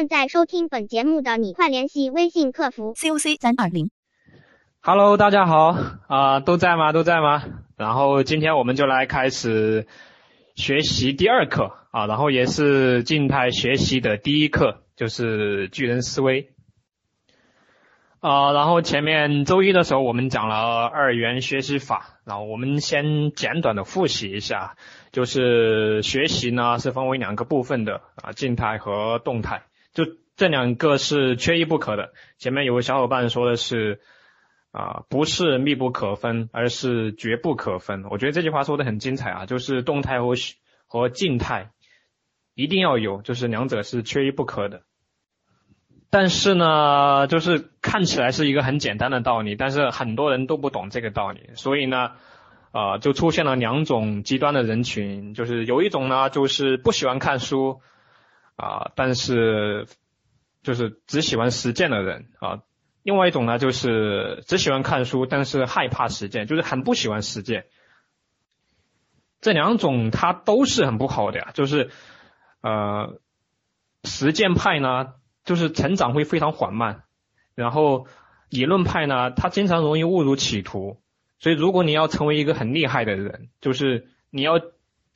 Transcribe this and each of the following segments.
正在收听本节目的你，快联系微信客服 COC 三二零。Hello，大家好啊、都在吗？都在吗？然后今天我们就来开始学习第二课啊，然后也是静态学习的第一课，就是巨人思维。啊，然后前面周一的时候我们讲了二元学习法，然后我们先简短的复习一下，就是学习呢是分为两个部分的啊，静态和动态，就这两个是缺一不可的。前面有个小伙伴说的是。啊，不是密不可分，而是绝不可分。我觉得这句话说的很精彩啊，就是动态和和静态一定要有，就是两者是缺一不可的。但是呢，就是看起来是一个很简单的道理，但是很多人都不懂这个道理，所以呢，呃，就出现了两种极端的人群，就是有一种呢，就是不喜欢看书啊，但是就是只喜欢实践的人啊。另外一种呢，就是只喜欢看书，但是害怕实践，就是很不喜欢实践。这两种它都是很不好的呀，就是呃，实践派呢，就是成长会非常缓慢，然后理论派呢，他经常容易误入歧途。所以如果你要成为一个很厉害的人，就是你要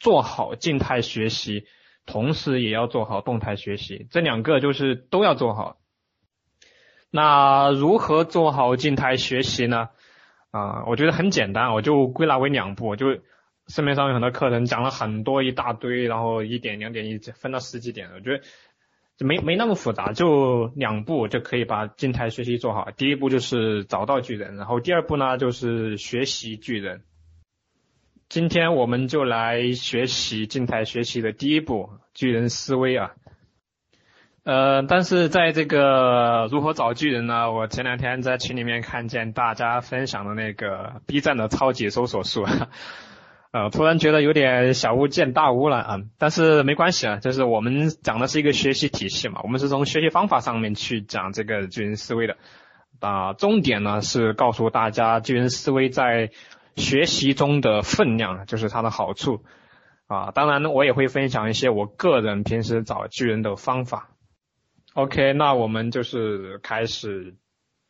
做好静态学习，同时也要做好动态学习，这两个就是都要做好。那如何做好静态学习呢？啊、我觉得很简单，我就归纳为两步，就市面上有很多课程讲了很多一大堆，然后一点两点一分到十几点，我觉得没没那么复杂，就两步就可以把静态学习做好。第一步就是找到巨人，然后第二步呢就是学习巨人。今天我们就来学习静态学习的第一步，巨人思维啊。呃，但是在这个如何找巨人呢？我前两天在群里面看见大家分享的那个 B 站的超级搜索术，呃，突然觉得有点小巫见大巫了啊、但是没关系啊，就是我们讲的是一个学习体系嘛，我们是从学习方法上面去讲这个巨人思维的，啊、重点呢是告诉大家巨人思维在学习中的分量，就是它的好处啊。当然呢，我也会分享一些我个人平时找巨人的方法。OK，那我们就是开始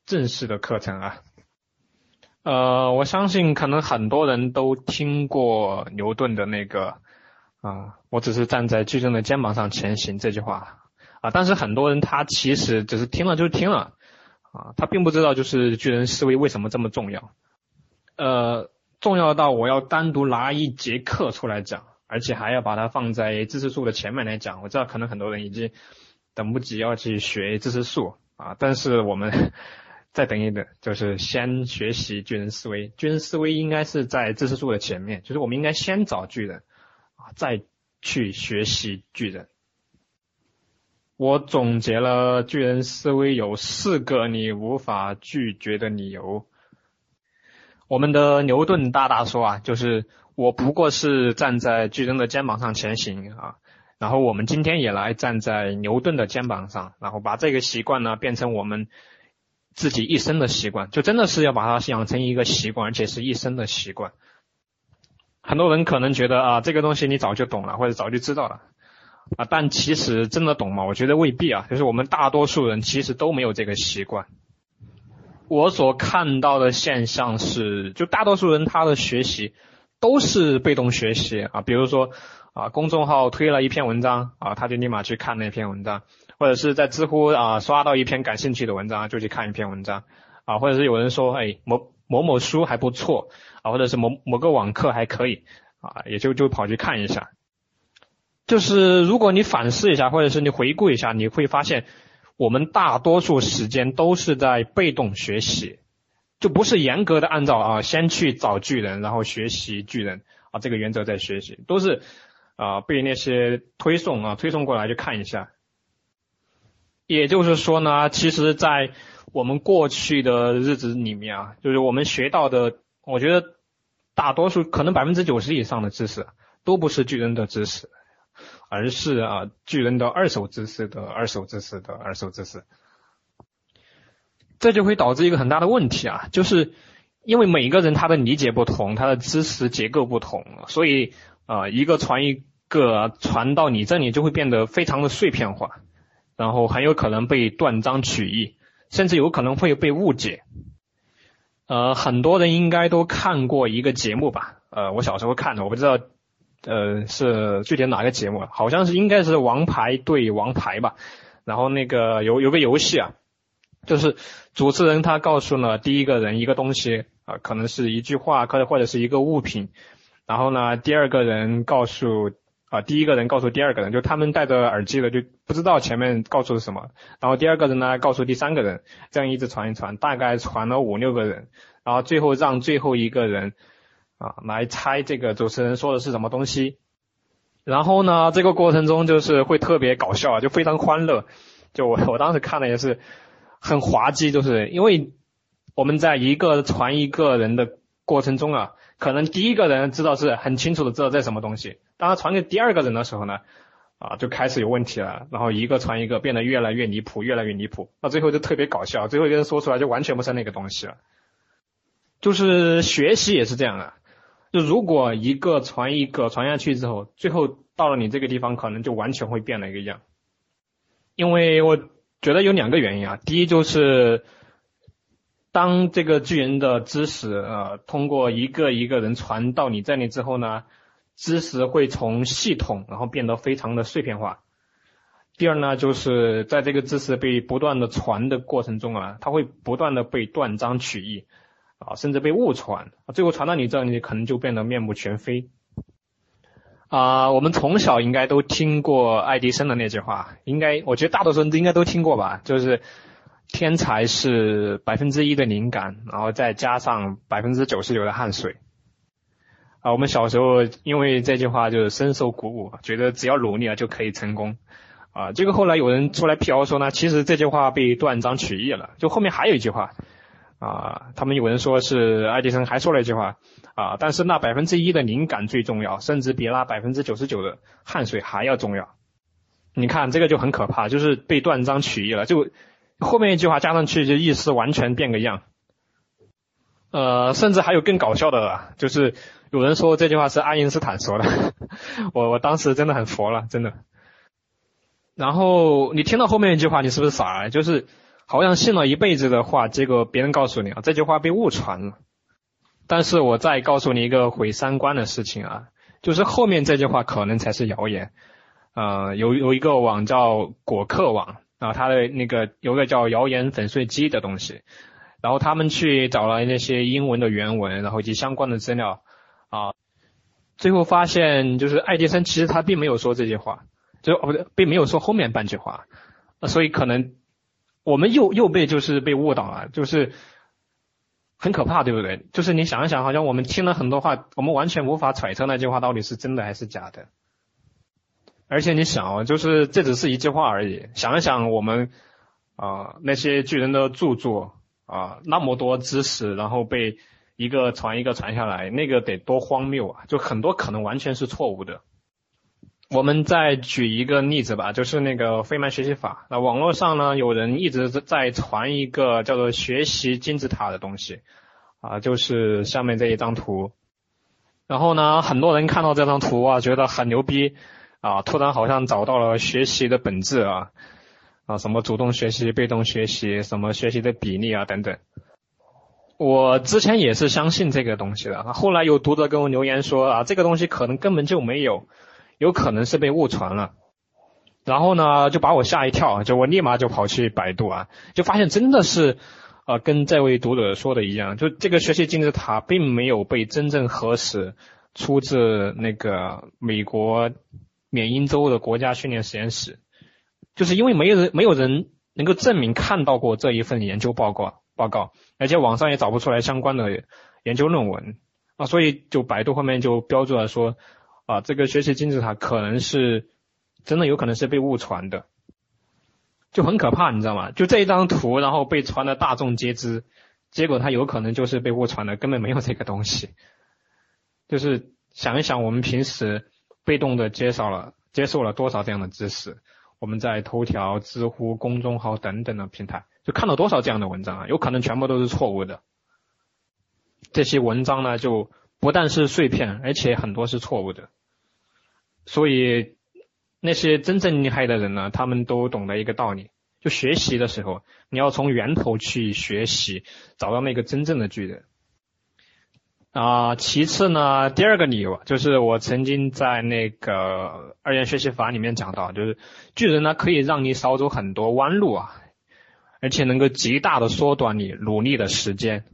正式的课程啊。呃，我相信可能很多人都听过牛顿的那个啊，我只是站在巨人的肩膀上前行这句话啊，但是很多人他其实只是听了就听了啊，他并不知道就是巨人思维为什么这么重要，呃，重要到我要单独拿一节课出来讲，而且还要把它放在知识树的前面来讲。我知道可能很多人已经等不及要去学知识树啊，但是我们 再等一等，就是先学习巨人思维。巨人思维应该是在知识树的前面，就是我们应该先找巨人啊，再去学习巨人。我总结了巨人思维有四个你无法拒绝的理由。我们的牛顿大大说啊，就是我不过是站在巨人的肩膀上前行啊。然后我们今天也来站在牛顿的肩膀上，然后把这个习惯呢变成我们自己一生的习惯，就真的是要把它养成一个习惯，而且是一生的习惯。很多人可能觉得啊，这个东西你早就懂了，或者早就知道了啊，但其实真的懂吗？我觉得未必啊，就是我们大多数人其实都没有这个习惯。我所看到的现象是，就大多数人他的学习都是被动学习啊，比如说。啊，公众号推了一篇文章啊，他就立马去看那篇文章，或者是在知乎啊刷到一篇感兴趣的文章，就去看一篇文章啊，或者是有人说，哎，某某某书还不错啊，或者是某某个网课还可以啊，也就就跑去看一下。就是如果你反思一下，或者是你回顾一下，你会发现，我们大多数时间都是在被动学习，就不是严格的按照啊先去找巨人，然后学习巨人啊这个原则在学习，都是。啊，被那些推送啊推送过来就看一下。也就是说呢，其实，在我们过去的日子里面啊，就是我们学到的，我觉得大多数可能百分之九十以上的知识都不是巨人的知识，而是啊巨人的二手知识的二手知识的二手知识。这就会导致一个很大的问题啊，就是因为每个人他的理解不同，他的知识结构不同，所以。啊、一个传一个传到你这里就会变得非常的碎片化，然后很有可能被断章取义，甚至有可能会被误解。呃，很多人应该都看过一个节目吧？呃，我小时候看的，我不知道，呃，是具体哪个节目？好像是应该是王牌对王牌吧。然后那个有有个游戏啊，就是主持人他告诉了第一个人一个东西啊，可能是一句话，可能或者是一个物品。然后呢，第二个人告诉。啊，第一个人告诉第二个人，就他们戴着耳机的，就不知道前面告诉了什么。然后第二个人呢，告诉第三个人，这样一直传一传，大概传了五六个人，然后最后让最后一个人啊来猜这个主持人说的是什么东西。然后呢，这个过程中就是会特别搞笑啊，就非常欢乐。就我我当时看的也是很滑稽，就是因为我们在一个传一个人的过程中啊，可能第一个人知道是很清楚的知道这什么东西。当他传给第二个人的时候呢，啊，就开始有问题了，然后一个传一个，变得越来越离谱，越来越离谱，到最后就特别搞笑，最后一个人说出来就完全不是那个东西了。就是学习也是这样的，就如果一个传一个传下去之后，最后到了你这个地方，可能就完全会变了一个样。因为我觉得有两个原因啊，第一就是当这个巨人的知识呃通过一个一个人传到你这里之后呢。知识会从系统，然后变得非常的碎片化。第二呢，就是在这个知识被不断的传的过程中啊，它会不断的被断章取义，啊，甚至被误传，最后传到你这里，可能就变得面目全非。啊，我们从小应该都听过爱迪生的那句话，应该，我觉得大多数人都应该都听过吧，就是天才是百分之一的灵感，然后再加上百分之九十九的汗水。啊，我们小时候因为这句话就是深受鼓舞，觉得只要努力了就可以成功。啊，结果后来有人出来辟谣说呢，其实这句话被断章取义了，就后面还有一句话。啊，他们有人说是爱迪生还说了一句话。啊，但是那百分之一的灵感最重要，甚至比那百分之九十九的汗水还要重要。你看这个就很可怕，就是被断章取义了，就后面一句话加上去就意思完全变个样。呃，甚至还有更搞笑的，就是。有人说这句话是爱因斯坦说的，我我当时真的很服了，真的。然后你听到后面一句话，你是不是傻？就是好像信了一辈子的话，结果别人告诉你啊，这句话被误传了。但是我再告诉你一个毁三观的事情啊，就是后面这句话可能才是谣言。呃，有有一个网叫果客网啊，它的那个有个叫谣言粉碎机的东西，然后他们去找了那些英文的原文，然后以及相关的资料。啊，最后发现就是爱迪生其实他并没有说这句话，就哦不对，并没有说后面半句话，所以可能我们又又被就是被误导了，就是很可怕，对不对？就是你想一想，好像我们听了很多话，我们完全无法揣测那句话到底是真的还是假的。而且你想啊，就是这只是一句话而已，想一想我们啊那些巨人的著作啊那么多知识，然后被。一个传一个传下来，那个得多荒谬啊！就很多可能完全是错误的。我们再举一个例子吧，就是那个费曼学习法。那网络上呢，有人一直在传一个叫做学习金字塔的东西啊，就是下面这一张图。然后呢，很多人看到这张图啊，觉得很牛逼啊，突然好像找到了学习的本质啊啊，什么主动学习、被动学习，什么学习的比例啊等等。我之前也是相信这个东西的，后来有读者跟我留言说啊，这个东西可能根本就没有，有可能是被误传了，然后呢就把我吓一跳，就我立马就跑去百度啊，就发现真的是，呃，跟这位读者说的一样，就这个学习金字塔并没有被真正核实出自那个美国缅因州的国家训练实验室，就是因为没有人没有人能够证明看到过这一份研究报告报告。而且网上也找不出来相关的研究论文啊，所以就百度后面就标注了说啊，这个学习金字塔可能是真的有可能是被误传的，就很可怕，你知道吗？就这一张图，然后被传的大众皆知，结果它有可能就是被误传的，根本没有这个东西。就是想一想，我们平时被动的接受了接受了多少这样的知识？我们在头条、知乎、公众号等等的平台。就看了多少这样的文章啊？有可能全部都是错误的。这些文章呢，就不但是碎片，而且很多是错误的。所以，那些真正厉害的人呢，他们都懂得一个道理，就学习的时候，你要从源头去学习，找到那个真正的巨人。啊，其次呢，第二个理由就是我曾经在那个二元学习法里面讲到，就是巨人呢可以让你少走很多弯路啊，而且能够极大的缩短你努力的时间。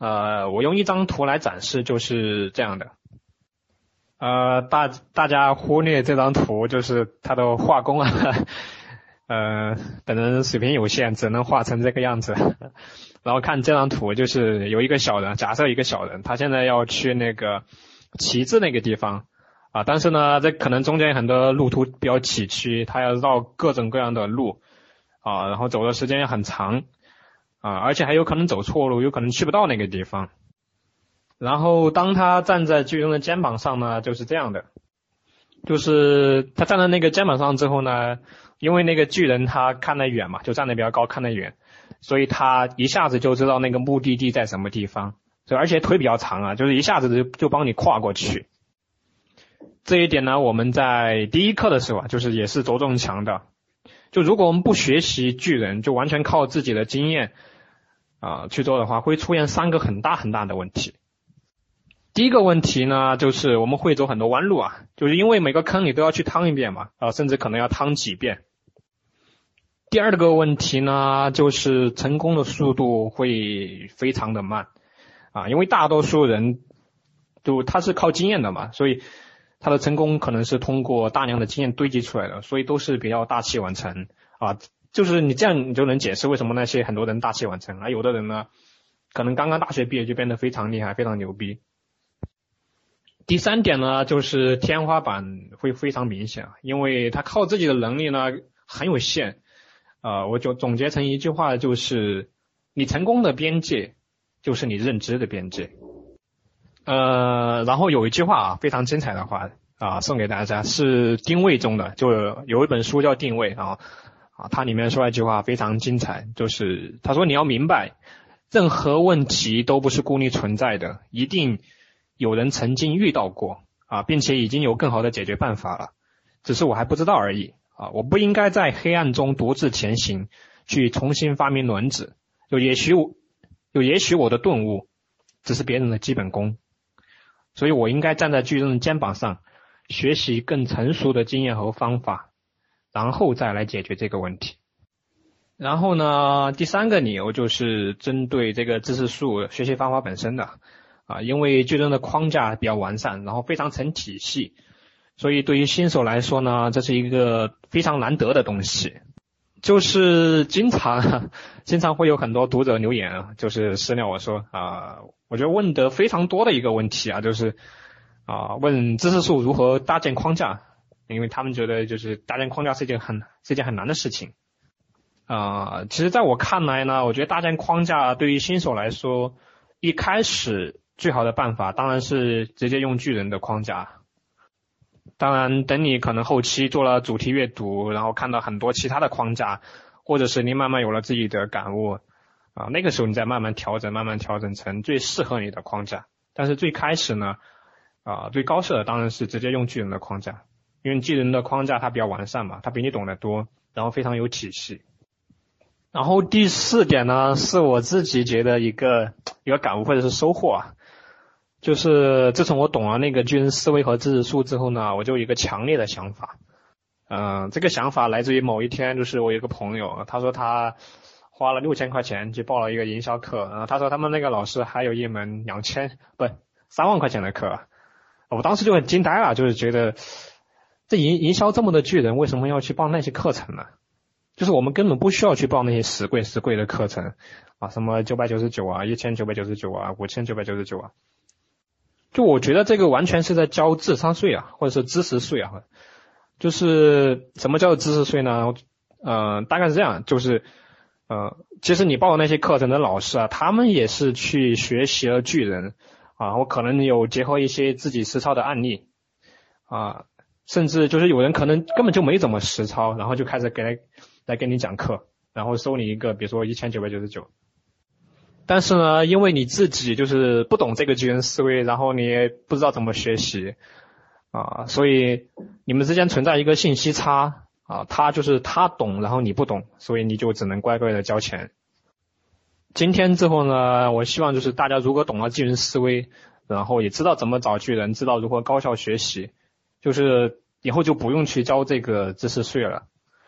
呃，我用一张图来展示，就是这样的。呃，大大家忽略这张图，就是它的画工啊，呃，本人水平有限，只能画成这个样子。然后看这张图，就是有一个小人，假设一个小人，他现在要去那个旗帜那个地方啊，但是呢，这可能中间很多路途比较崎岖，他要绕各种各样的路啊，然后走的时间也很长啊，而且还有可能走错路，有可能去不到那个地方。然后当他站在巨人的肩膀上呢，就是这样的，就是他站在那个肩膀上之后呢，因为那个巨人他看得远嘛，就站得比较高，看得远，所以他一下子就知道那个目的地在什么地方，所以而且腿比较长啊，就是一下子就就帮你跨过去。这一点呢，我们在第一课的时候啊，就是也是着重强调，就如果我们不学习巨人，就完全靠自己的经验啊去做的话，会出现三个很大很大的问题。第一个问题呢，就是我们会走很多弯路啊，就是因为每个坑你都要去趟一遍嘛，啊，甚至可能要趟几遍。第二个问题呢，就是成功的速度会非常的慢啊，因为大多数人就他是靠经验的嘛，所以他的成功可能是通过大量的经验堆积出来的，所以都是比较大器晚成啊。就是你这样你就能解释为什么那些很多人大器晚成，而有的人呢，可能刚刚大学毕业就变得非常厉害，非常牛逼。第三点呢，就是天花板会非常明显，因为他靠自己的能力呢很有限，啊，我就总结成一句话，就是你成功的边界就是你认知的边界，呃，然后有一句话啊，非常精彩的话啊，送给大家，是定位中的，就有一本书叫定位啊，啊，它里面说了一句话非常精彩，就是他说你要明白，任何问题都不是孤立存在的，一定。有人曾经遇到过啊，并且已经有更好的解决办法了，只是我还不知道而已啊！我不应该在黑暗中独自前行，去重新发明轮子。就也许我，有也许我的顿悟只是别人的基本功，所以我应该站在巨人的肩膀上，学习更成熟的经验和方法，然后再来解决这个问题。然后呢，第三个理由就是针对这个知识树学习方法本身的。啊，因为巨人的框架比较完善，然后非常成体系，所以对于新手来说呢，这是一个非常难得的东西。就是经常 经常会有很多读者留言啊，就是私聊我说啊，我觉得问的非常多的一个问题啊，就是啊问知识树如何搭建框架，因为他们觉得就是搭建框架是一件很是一件很难的事情。啊，其实在我看来呢，我觉得搭建框架对于新手来说，一开始。最好的办法当然是直接用巨人的框架。当然，等你可能后期做了主题阅读，然后看到很多其他的框架，或者是你慢慢有了自己的感悟，啊，那个时候你再慢慢调整，慢慢调整成最适合你的框架。但是最开始呢，啊，最高效的当然是直接用巨人的框架，因为巨人的框架它比较完善嘛，它比你懂得多，然后非常有体系。然后第四点呢，是我自己觉得一个一个感悟或者是收获啊。就是自从我懂了那个巨人思维和知识树之后呢，我就有一个强烈的想法。嗯，这个想法来自于某一天，就是我有个朋友，他说他花了六千块钱去报了一个营销课，然后他说他们那个老师还有一门两千不三万块钱的课，我当时就很惊呆了，就是觉得这营营销这么的巨人，为什么要去报那些课程呢？就是我们根本不需要去报那些死贵死贵的课程啊，什么九百九十九啊，一千九百九十九啊，五千九百九十九啊。就我觉得这个完全是在交智商税啊，或者是知识税啊。就是什么叫做知识税呢？呃，大概是这样，就是呃，其实你报的那些课程的老师啊，他们也是去学习了巨人啊，我可能有结合一些自己实操的案例啊，甚至就是有人可能根本就没怎么实操，然后就开始给来来给你讲课，然后收你一个，比如说一千九百九十九。但是呢，因为你自己就是不懂这个巨人思维，然后你也不知道怎么学习，啊，所以你们之间存在一个信息差啊，他就是他懂，然后你不懂，所以你就只能乖乖的交钱。今天之后呢，我希望就是大家如果懂了巨人思维，然后也知道怎么找巨人，知道如何高效学习，就是以后就不用去交这个知识税了，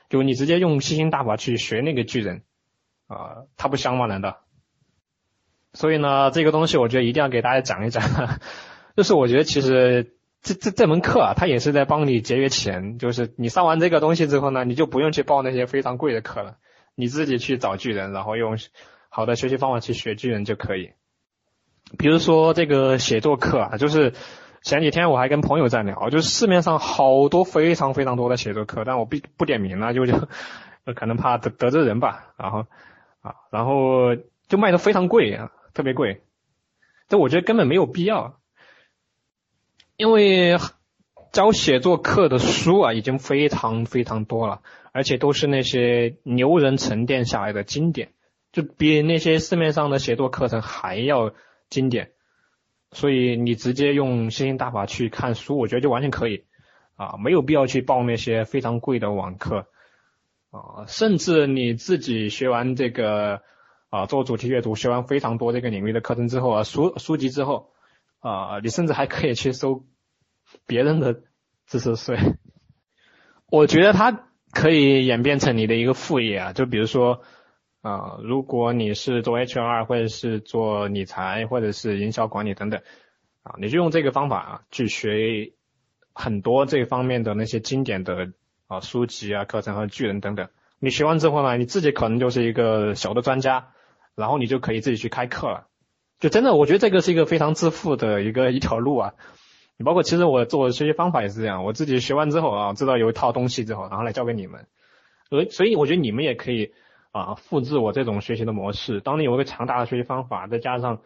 就你直接用吸星大法去学那个巨人，啊，他不香吗？难道？所以呢，这个东西我觉得一定要给大家讲一讲，就是我觉得其实这这这门课啊，它也是在帮你节约钱，就是你上完这个东西之后呢，你就不用去报那些非常贵的课了，你自己去找巨人，然后用。好的学习方法去学巨人就可以，比如说这个写作课啊，就是前几天我还跟朋友在聊，就是市面上好多非常非常多的写作课，但我不不点名了，就就 可能怕得得罪人吧，然后啊，然后就卖的非常贵啊，特别贵，这我觉得根本没有必要，因为教写作课的书啊已经非常非常多了，而且都是那些牛人沉淀下来的经典。就比那些市面上的写作课程还要经典，所以你直接用星星大法去看书，我觉得就完全可以啊，没有必要去报那些非常贵的网课啊，甚至你自己学完这个啊做主题阅读，学完非常多这个领域的课程之后啊书书籍之后啊，你甚至还可以去收别人的知识税，我觉得它可以演变成你的一个副业啊，就比如说。啊，如果你是做 HR 或者是做理财或者是营销管理等等，啊，你就用这个方法啊去学很多这方面的那些经典的啊书籍啊课程和巨人等等。你学完之后呢，你自己可能就是一个小的专家，然后你就可以自己去开课了。就真的，我觉得这个是一个非常致富的一个一条路啊。你包括其实我做学习方法也是这样，我自己学完之后啊，知道有一套东西之后，然后来教给你们。所所以我觉得你们也可以。啊，复制我这种学习的模式。当你有一个强大的学习方法，再加上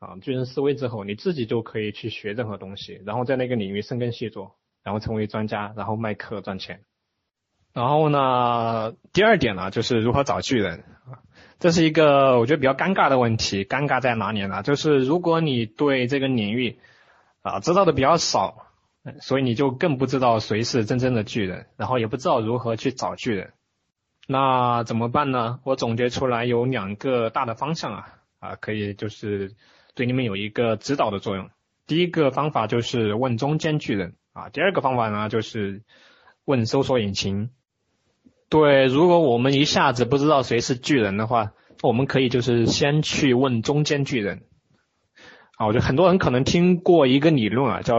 啊巨人思维之后，你自己就可以去学任何东西，然后在那个领域深耕细作，然后成为专家，然后卖课赚钱。然后呢，第二点呢，就是如何找巨人啊，这是一个我觉得比较尴尬的问题。尴尬在哪里呢？就是如果你对这个领域啊知道的比较少，所以你就更不知道谁是真正的巨人，然后也不知道如何去找巨人。那怎么办呢？我总结出来有两个大的方向啊，啊，可以就是对你们有一个指导的作用。第一个方法就是问中间巨人啊，第二个方法呢就是问搜索引擎。对，如果我们一下子不知道谁是巨人的话，我们可以就是先去问中间巨人。啊，我觉得很多人可能听过一个理论啊，叫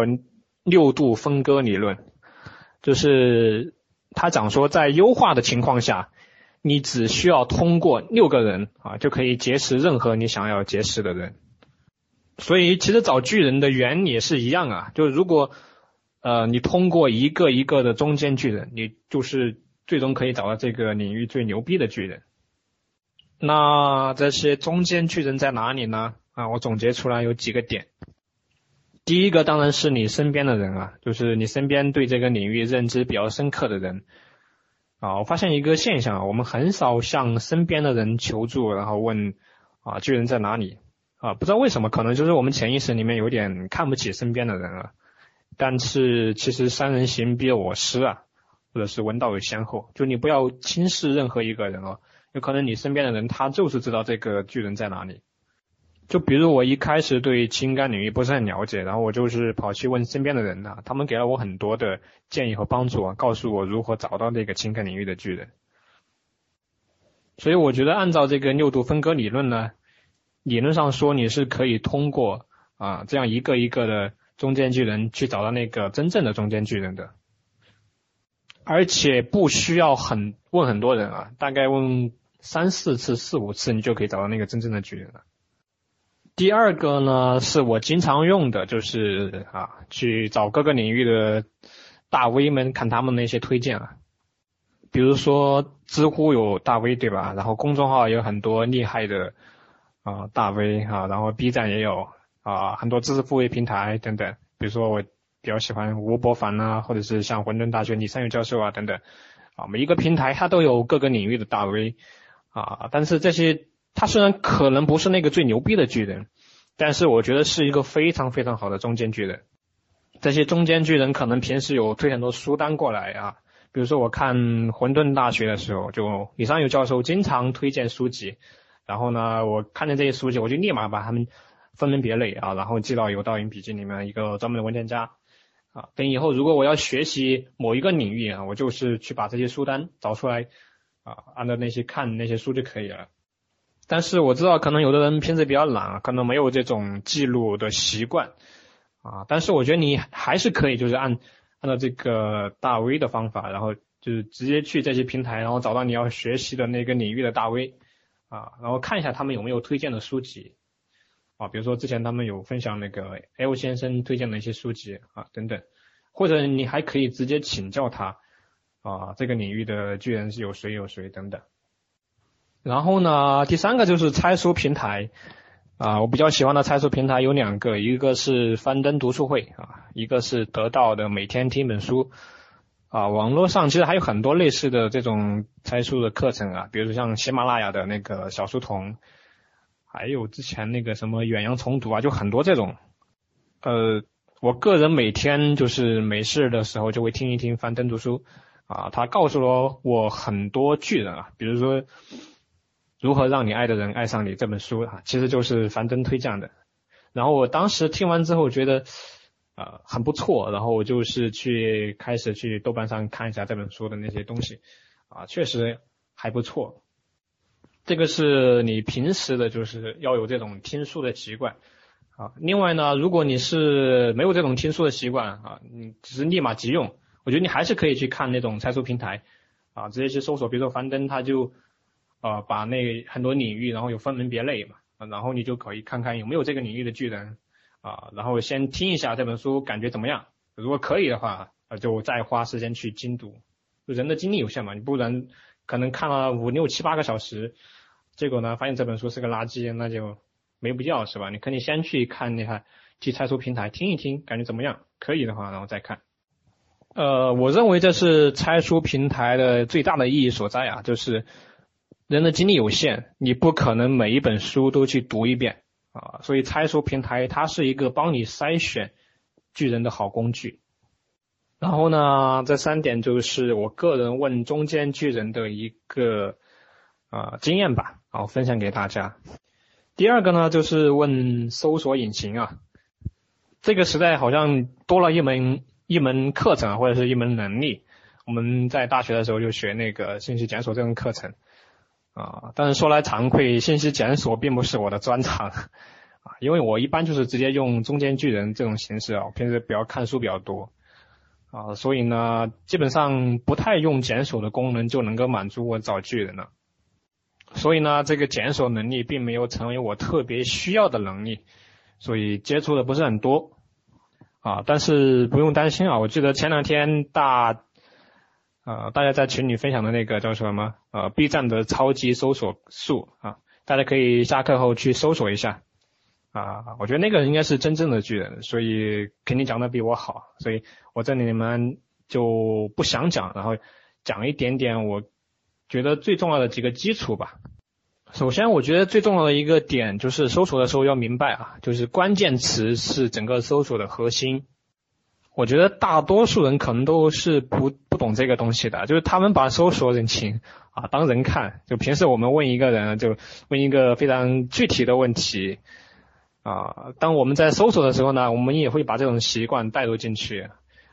六度分割理论，就是他讲说在优化的情况下。你只需要通过六个人啊，就可以结识任何你想要结识的人。所以其实找巨人的原理是一样啊，就是如果呃你通过一个一个的中间巨人，你就是最终可以找到这个领域最牛逼的巨人。那这些中间巨人在哪里呢？啊，我总结出来有几个点。第一个当然是你身边的人啊，就是你身边对这个领域认知比较深刻的人。啊，我发现一个现象啊，我们很少向身边的人求助，然后问啊巨人在哪里啊？不知道为什么，可能就是我们潜意识里面有点看不起身边的人了。但是其实三人行必有我师啊，或者是闻道有先后，就你不要轻视任何一个人哦，有可能你身边的人他就是知道这个巨人在哪里。就比如我一开始对情感领域不是很了解，然后我就是跑去问身边的人啊，他们给了我很多的建议和帮助啊，告诉我如何找到那个情感领域的巨人。所以我觉得按照这个六度分割理论呢，理论上说你是可以通过啊这样一个一个的中间巨人去找到那个真正的中间巨人的，而且不需要很问很多人啊，大概问三四次、四五次，你就可以找到那个真正的巨人了。第二个呢，是我经常用的，就是啊，去找各个领域的大 V 们，看他们那些推荐啊。比如说知乎有大 V 对吧？然后公众号有很多厉害的啊大 V 啊，然后 B 站也有啊很多知识付费平台等等。比如说我比较喜欢吴伯凡啊，或者是像混沌大学李善友教授啊等等啊，每一个平台它都有各个领域的大 V 啊，但是这些。他虽然可能不是那个最牛逼的巨人，但是我觉得是一个非常非常好的中间巨人。这些中间巨人可能平时有推很多书单过来啊，比如说我看混沌大学的时候，就李尚友教授经常推荐书籍，然后呢，我看见这些书籍，我就立马把它们分门别类啊，然后记到有道云笔记里面一个专门的文件夹啊，等以后如果我要学习某一个领域啊，我就是去把这些书单找出来啊，按照那些看那些书就可以了。但是我知道可能有的人平时比较懒，可能没有这种记录的习惯。啊，但是我觉得你还是可以，就是按按照这个大 V 的方法，然后就是直接去这些平台，然后找到你要学习的那个领域的大 V，啊，然后看一下他们有没有推荐的书籍，啊，比如说之前他们有分享那个 L 先生推荐的一些书籍啊等等，或者你还可以直接请教他，啊，这个领域的巨人是有谁有谁等等。然后呢，第三个就是猜书平台。啊，我比较喜欢的猜书平台有两个，一个是翻登读书会啊，一个是得到的每天听一本书啊。网络上其实还有很多类似的这种猜书的课程啊，比如说像喜马拉雅的那个小书童，还有之前那个什么远洋重读啊，就很多这种。呃，我个人每天就是没事的时候就会听一听翻登读书啊，他告诉了我很多巨人啊，比如说。如何让你爱的人爱上你这本书啊，其实就是樊登推荐的。然后我当时听完之后觉得，呃，很不错。然后我就是去开始去豆瓣上看一下这本书的那些东西，啊，确实还不错。这个是你平时的就是要有这种听书的习惯啊。另外呢，如果你是没有这种听书的习惯啊，你只是立马急用，我觉得你还是可以去看那种拆书平台啊，直接去搜索，比如说樊登，他就。呃，把那很多领域，然后有分门别类嘛，然后你就可以看看有没有这个领域的巨人啊，然后先听一下这本书，感觉怎么样？如果可以的话，呃，就再花时间去精读。人的精力有限嘛，你不然可能看了五六七八个小时，结果呢，发现这本书是个垃圾，那就没必要是吧？你肯定先去看那下，去拆书平台听一听，感觉怎么样？可以的话，然后再看。呃，我认为这是拆书平台的最大的意义所在啊，就是。人的精力有限，你不可能每一本书都去读一遍啊，所以拆书平台它是一个帮你筛选巨人的好工具。然后呢，这三点就是我个人问中间巨人的一个啊经验吧，好分享给大家。第二个呢，就是问搜索引擎啊，这个时代好像多了一门一门课程或者是一门能力。我们在大学的时候就学那个信息检索这种课程。啊，但是说来惭愧，信息检索并不是我的专长。啊，因为我一般就是直接用中间巨人这种形式啊，我平时比较看书比较多。啊，所以呢，基本上不太用检索的功能就能够满足我找巨人了，所以呢，这个检索能力并没有成为我特别需要的能力，所以接触的不是很多。啊，但是不用担心啊，我记得前两天大。呃，大家在群里分享的那个叫什么？呃，B 站的超级搜索术啊，大家可以下课后去搜索一下啊。我觉得那个应该是真正的巨人，所以肯定讲的比我好，所以我这里面就不想讲，然后讲一点点我觉得最重要的几个基础吧。首先，我觉得最重要的一个点就是搜索的时候要明白啊，就是关键词是整个搜索的核心。我觉得大多数人可能都是不不懂这个东西的，就是他们把搜索引擎啊当人看，就平时我们问一个人，就问一个非常具体的问题啊，当我们在搜索的时候呢，我们也会把这种习惯带入进去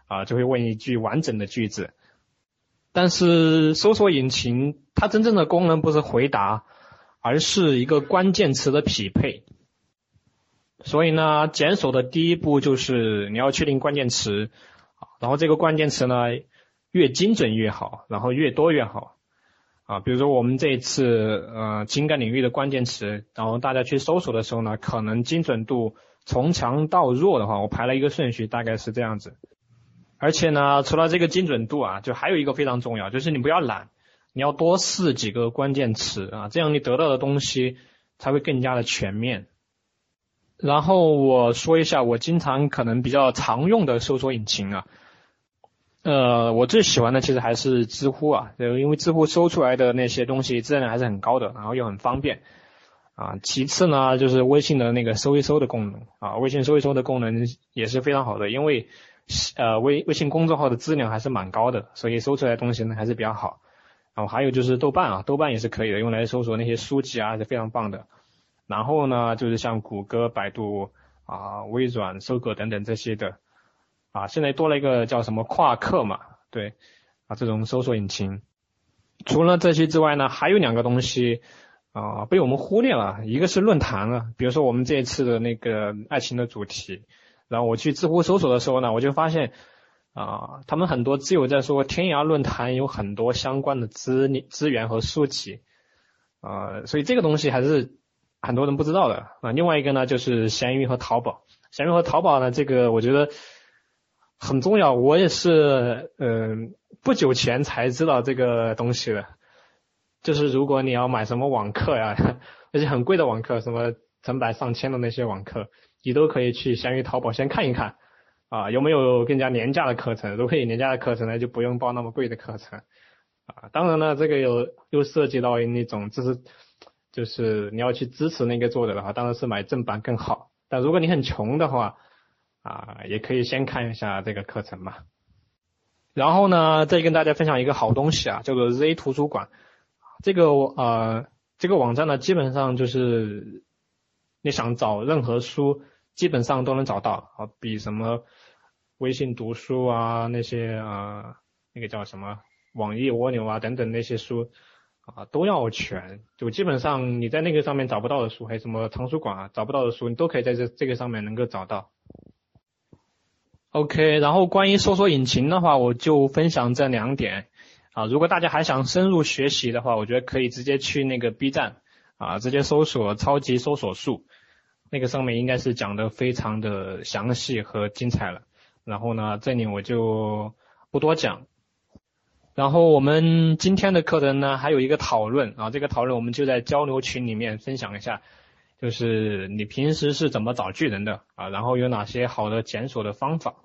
啊，就会问一句完整的句子。但是搜索引擎它真正的功能不是回答，而是一个关键词的匹配。所以呢，检索的第一步就是你要确定关键词，然后这个关键词呢越精准越好，然后越多越好，啊，比如说我们这一次呃情感领域的关键词，然后大家去搜索的时候呢，可能精准度从强到弱的话，我排了一个顺序，大概是这样子。而且呢，除了这个精准度啊，就还有一个非常重要，就是你不要懒，你要多试几个关键词啊，这样你得到的东西才会更加的全面。然后我说一下我经常可能比较常用的搜索引擎啊，呃，我最喜欢的其实还是知乎啊，因为知乎搜出来的那些东西质量还是很高的，然后又很方便啊。其次呢，就是微信的那个搜一搜的功能啊，微信搜一搜的功能也是非常好的，因为呃微微信公众号的质量还是蛮高的，所以搜出来的东西呢还是比较好。然后还有就是豆瓣啊，豆瓣也是可以的，用来搜索那些书籍啊是非常棒的。然后呢，就是像谷歌、百度啊、微软、搜狗等等这些的啊，现在多了一个叫什么夸克嘛，对啊，这种搜索引擎。除了这些之外呢，还有两个东西啊被我们忽略了，一个是论坛啊，比如说我们这一次的那个爱情的主题，然后我去知乎搜索的时候呢，我就发现。啊，他们很多只有在说天涯论坛有很多相关的资资源和书籍，啊，所以这个东西还是很多人不知道的啊。另外一个呢，就是闲鱼和淘宝，闲鱼和淘宝呢，这个我觉得很重要。我也是，嗯，不久前才知道这个东西的。就是如果你要买什么网课呀，那些很贵的网课，什么成百上千的那些网课，你都可以去闲鱼、淘宝先看一看。啊，有没有更加廉价的课程？如果有廉价的课程呢，就不用报那么贵的课程。啊，当然了，这个有又涉及到那种，就是就是你要去支持那个作者的话，当然是买正版更好。但如果你很穷的话，啊，也可以先看一下这个课程嘛。然后呢，再跟大家分享一个好东西啊，叫做 Z 图书馆。这个呃，这个网站呢，基本上就是你想找任何书，基本上都能找到啊，比什么。微信读书啊，那些啊，那个叫什么网易蜗牛啊等等那些书啊都要全，就基本上你在那个上面找不到的书，还有什么藏书馆啊找不到的书，你都可以在这这个上面能够找到。OK，然后关于搜索引擎的话，我就分享这两点啊。如果大家还想深入学习的话，我觉得可以直接去那个 B 站啊，直接搜索超级搜索术，那个上面应该是讲的非常的详细和精彩了。然后呢，这里我就不多讲。然后我们今天的课程呢，还有一个讨论啊，这个讨论我们就在交流群里面分享一下，就是你平时是怎么找巨人的啊？然后有哪些好的检索的方法？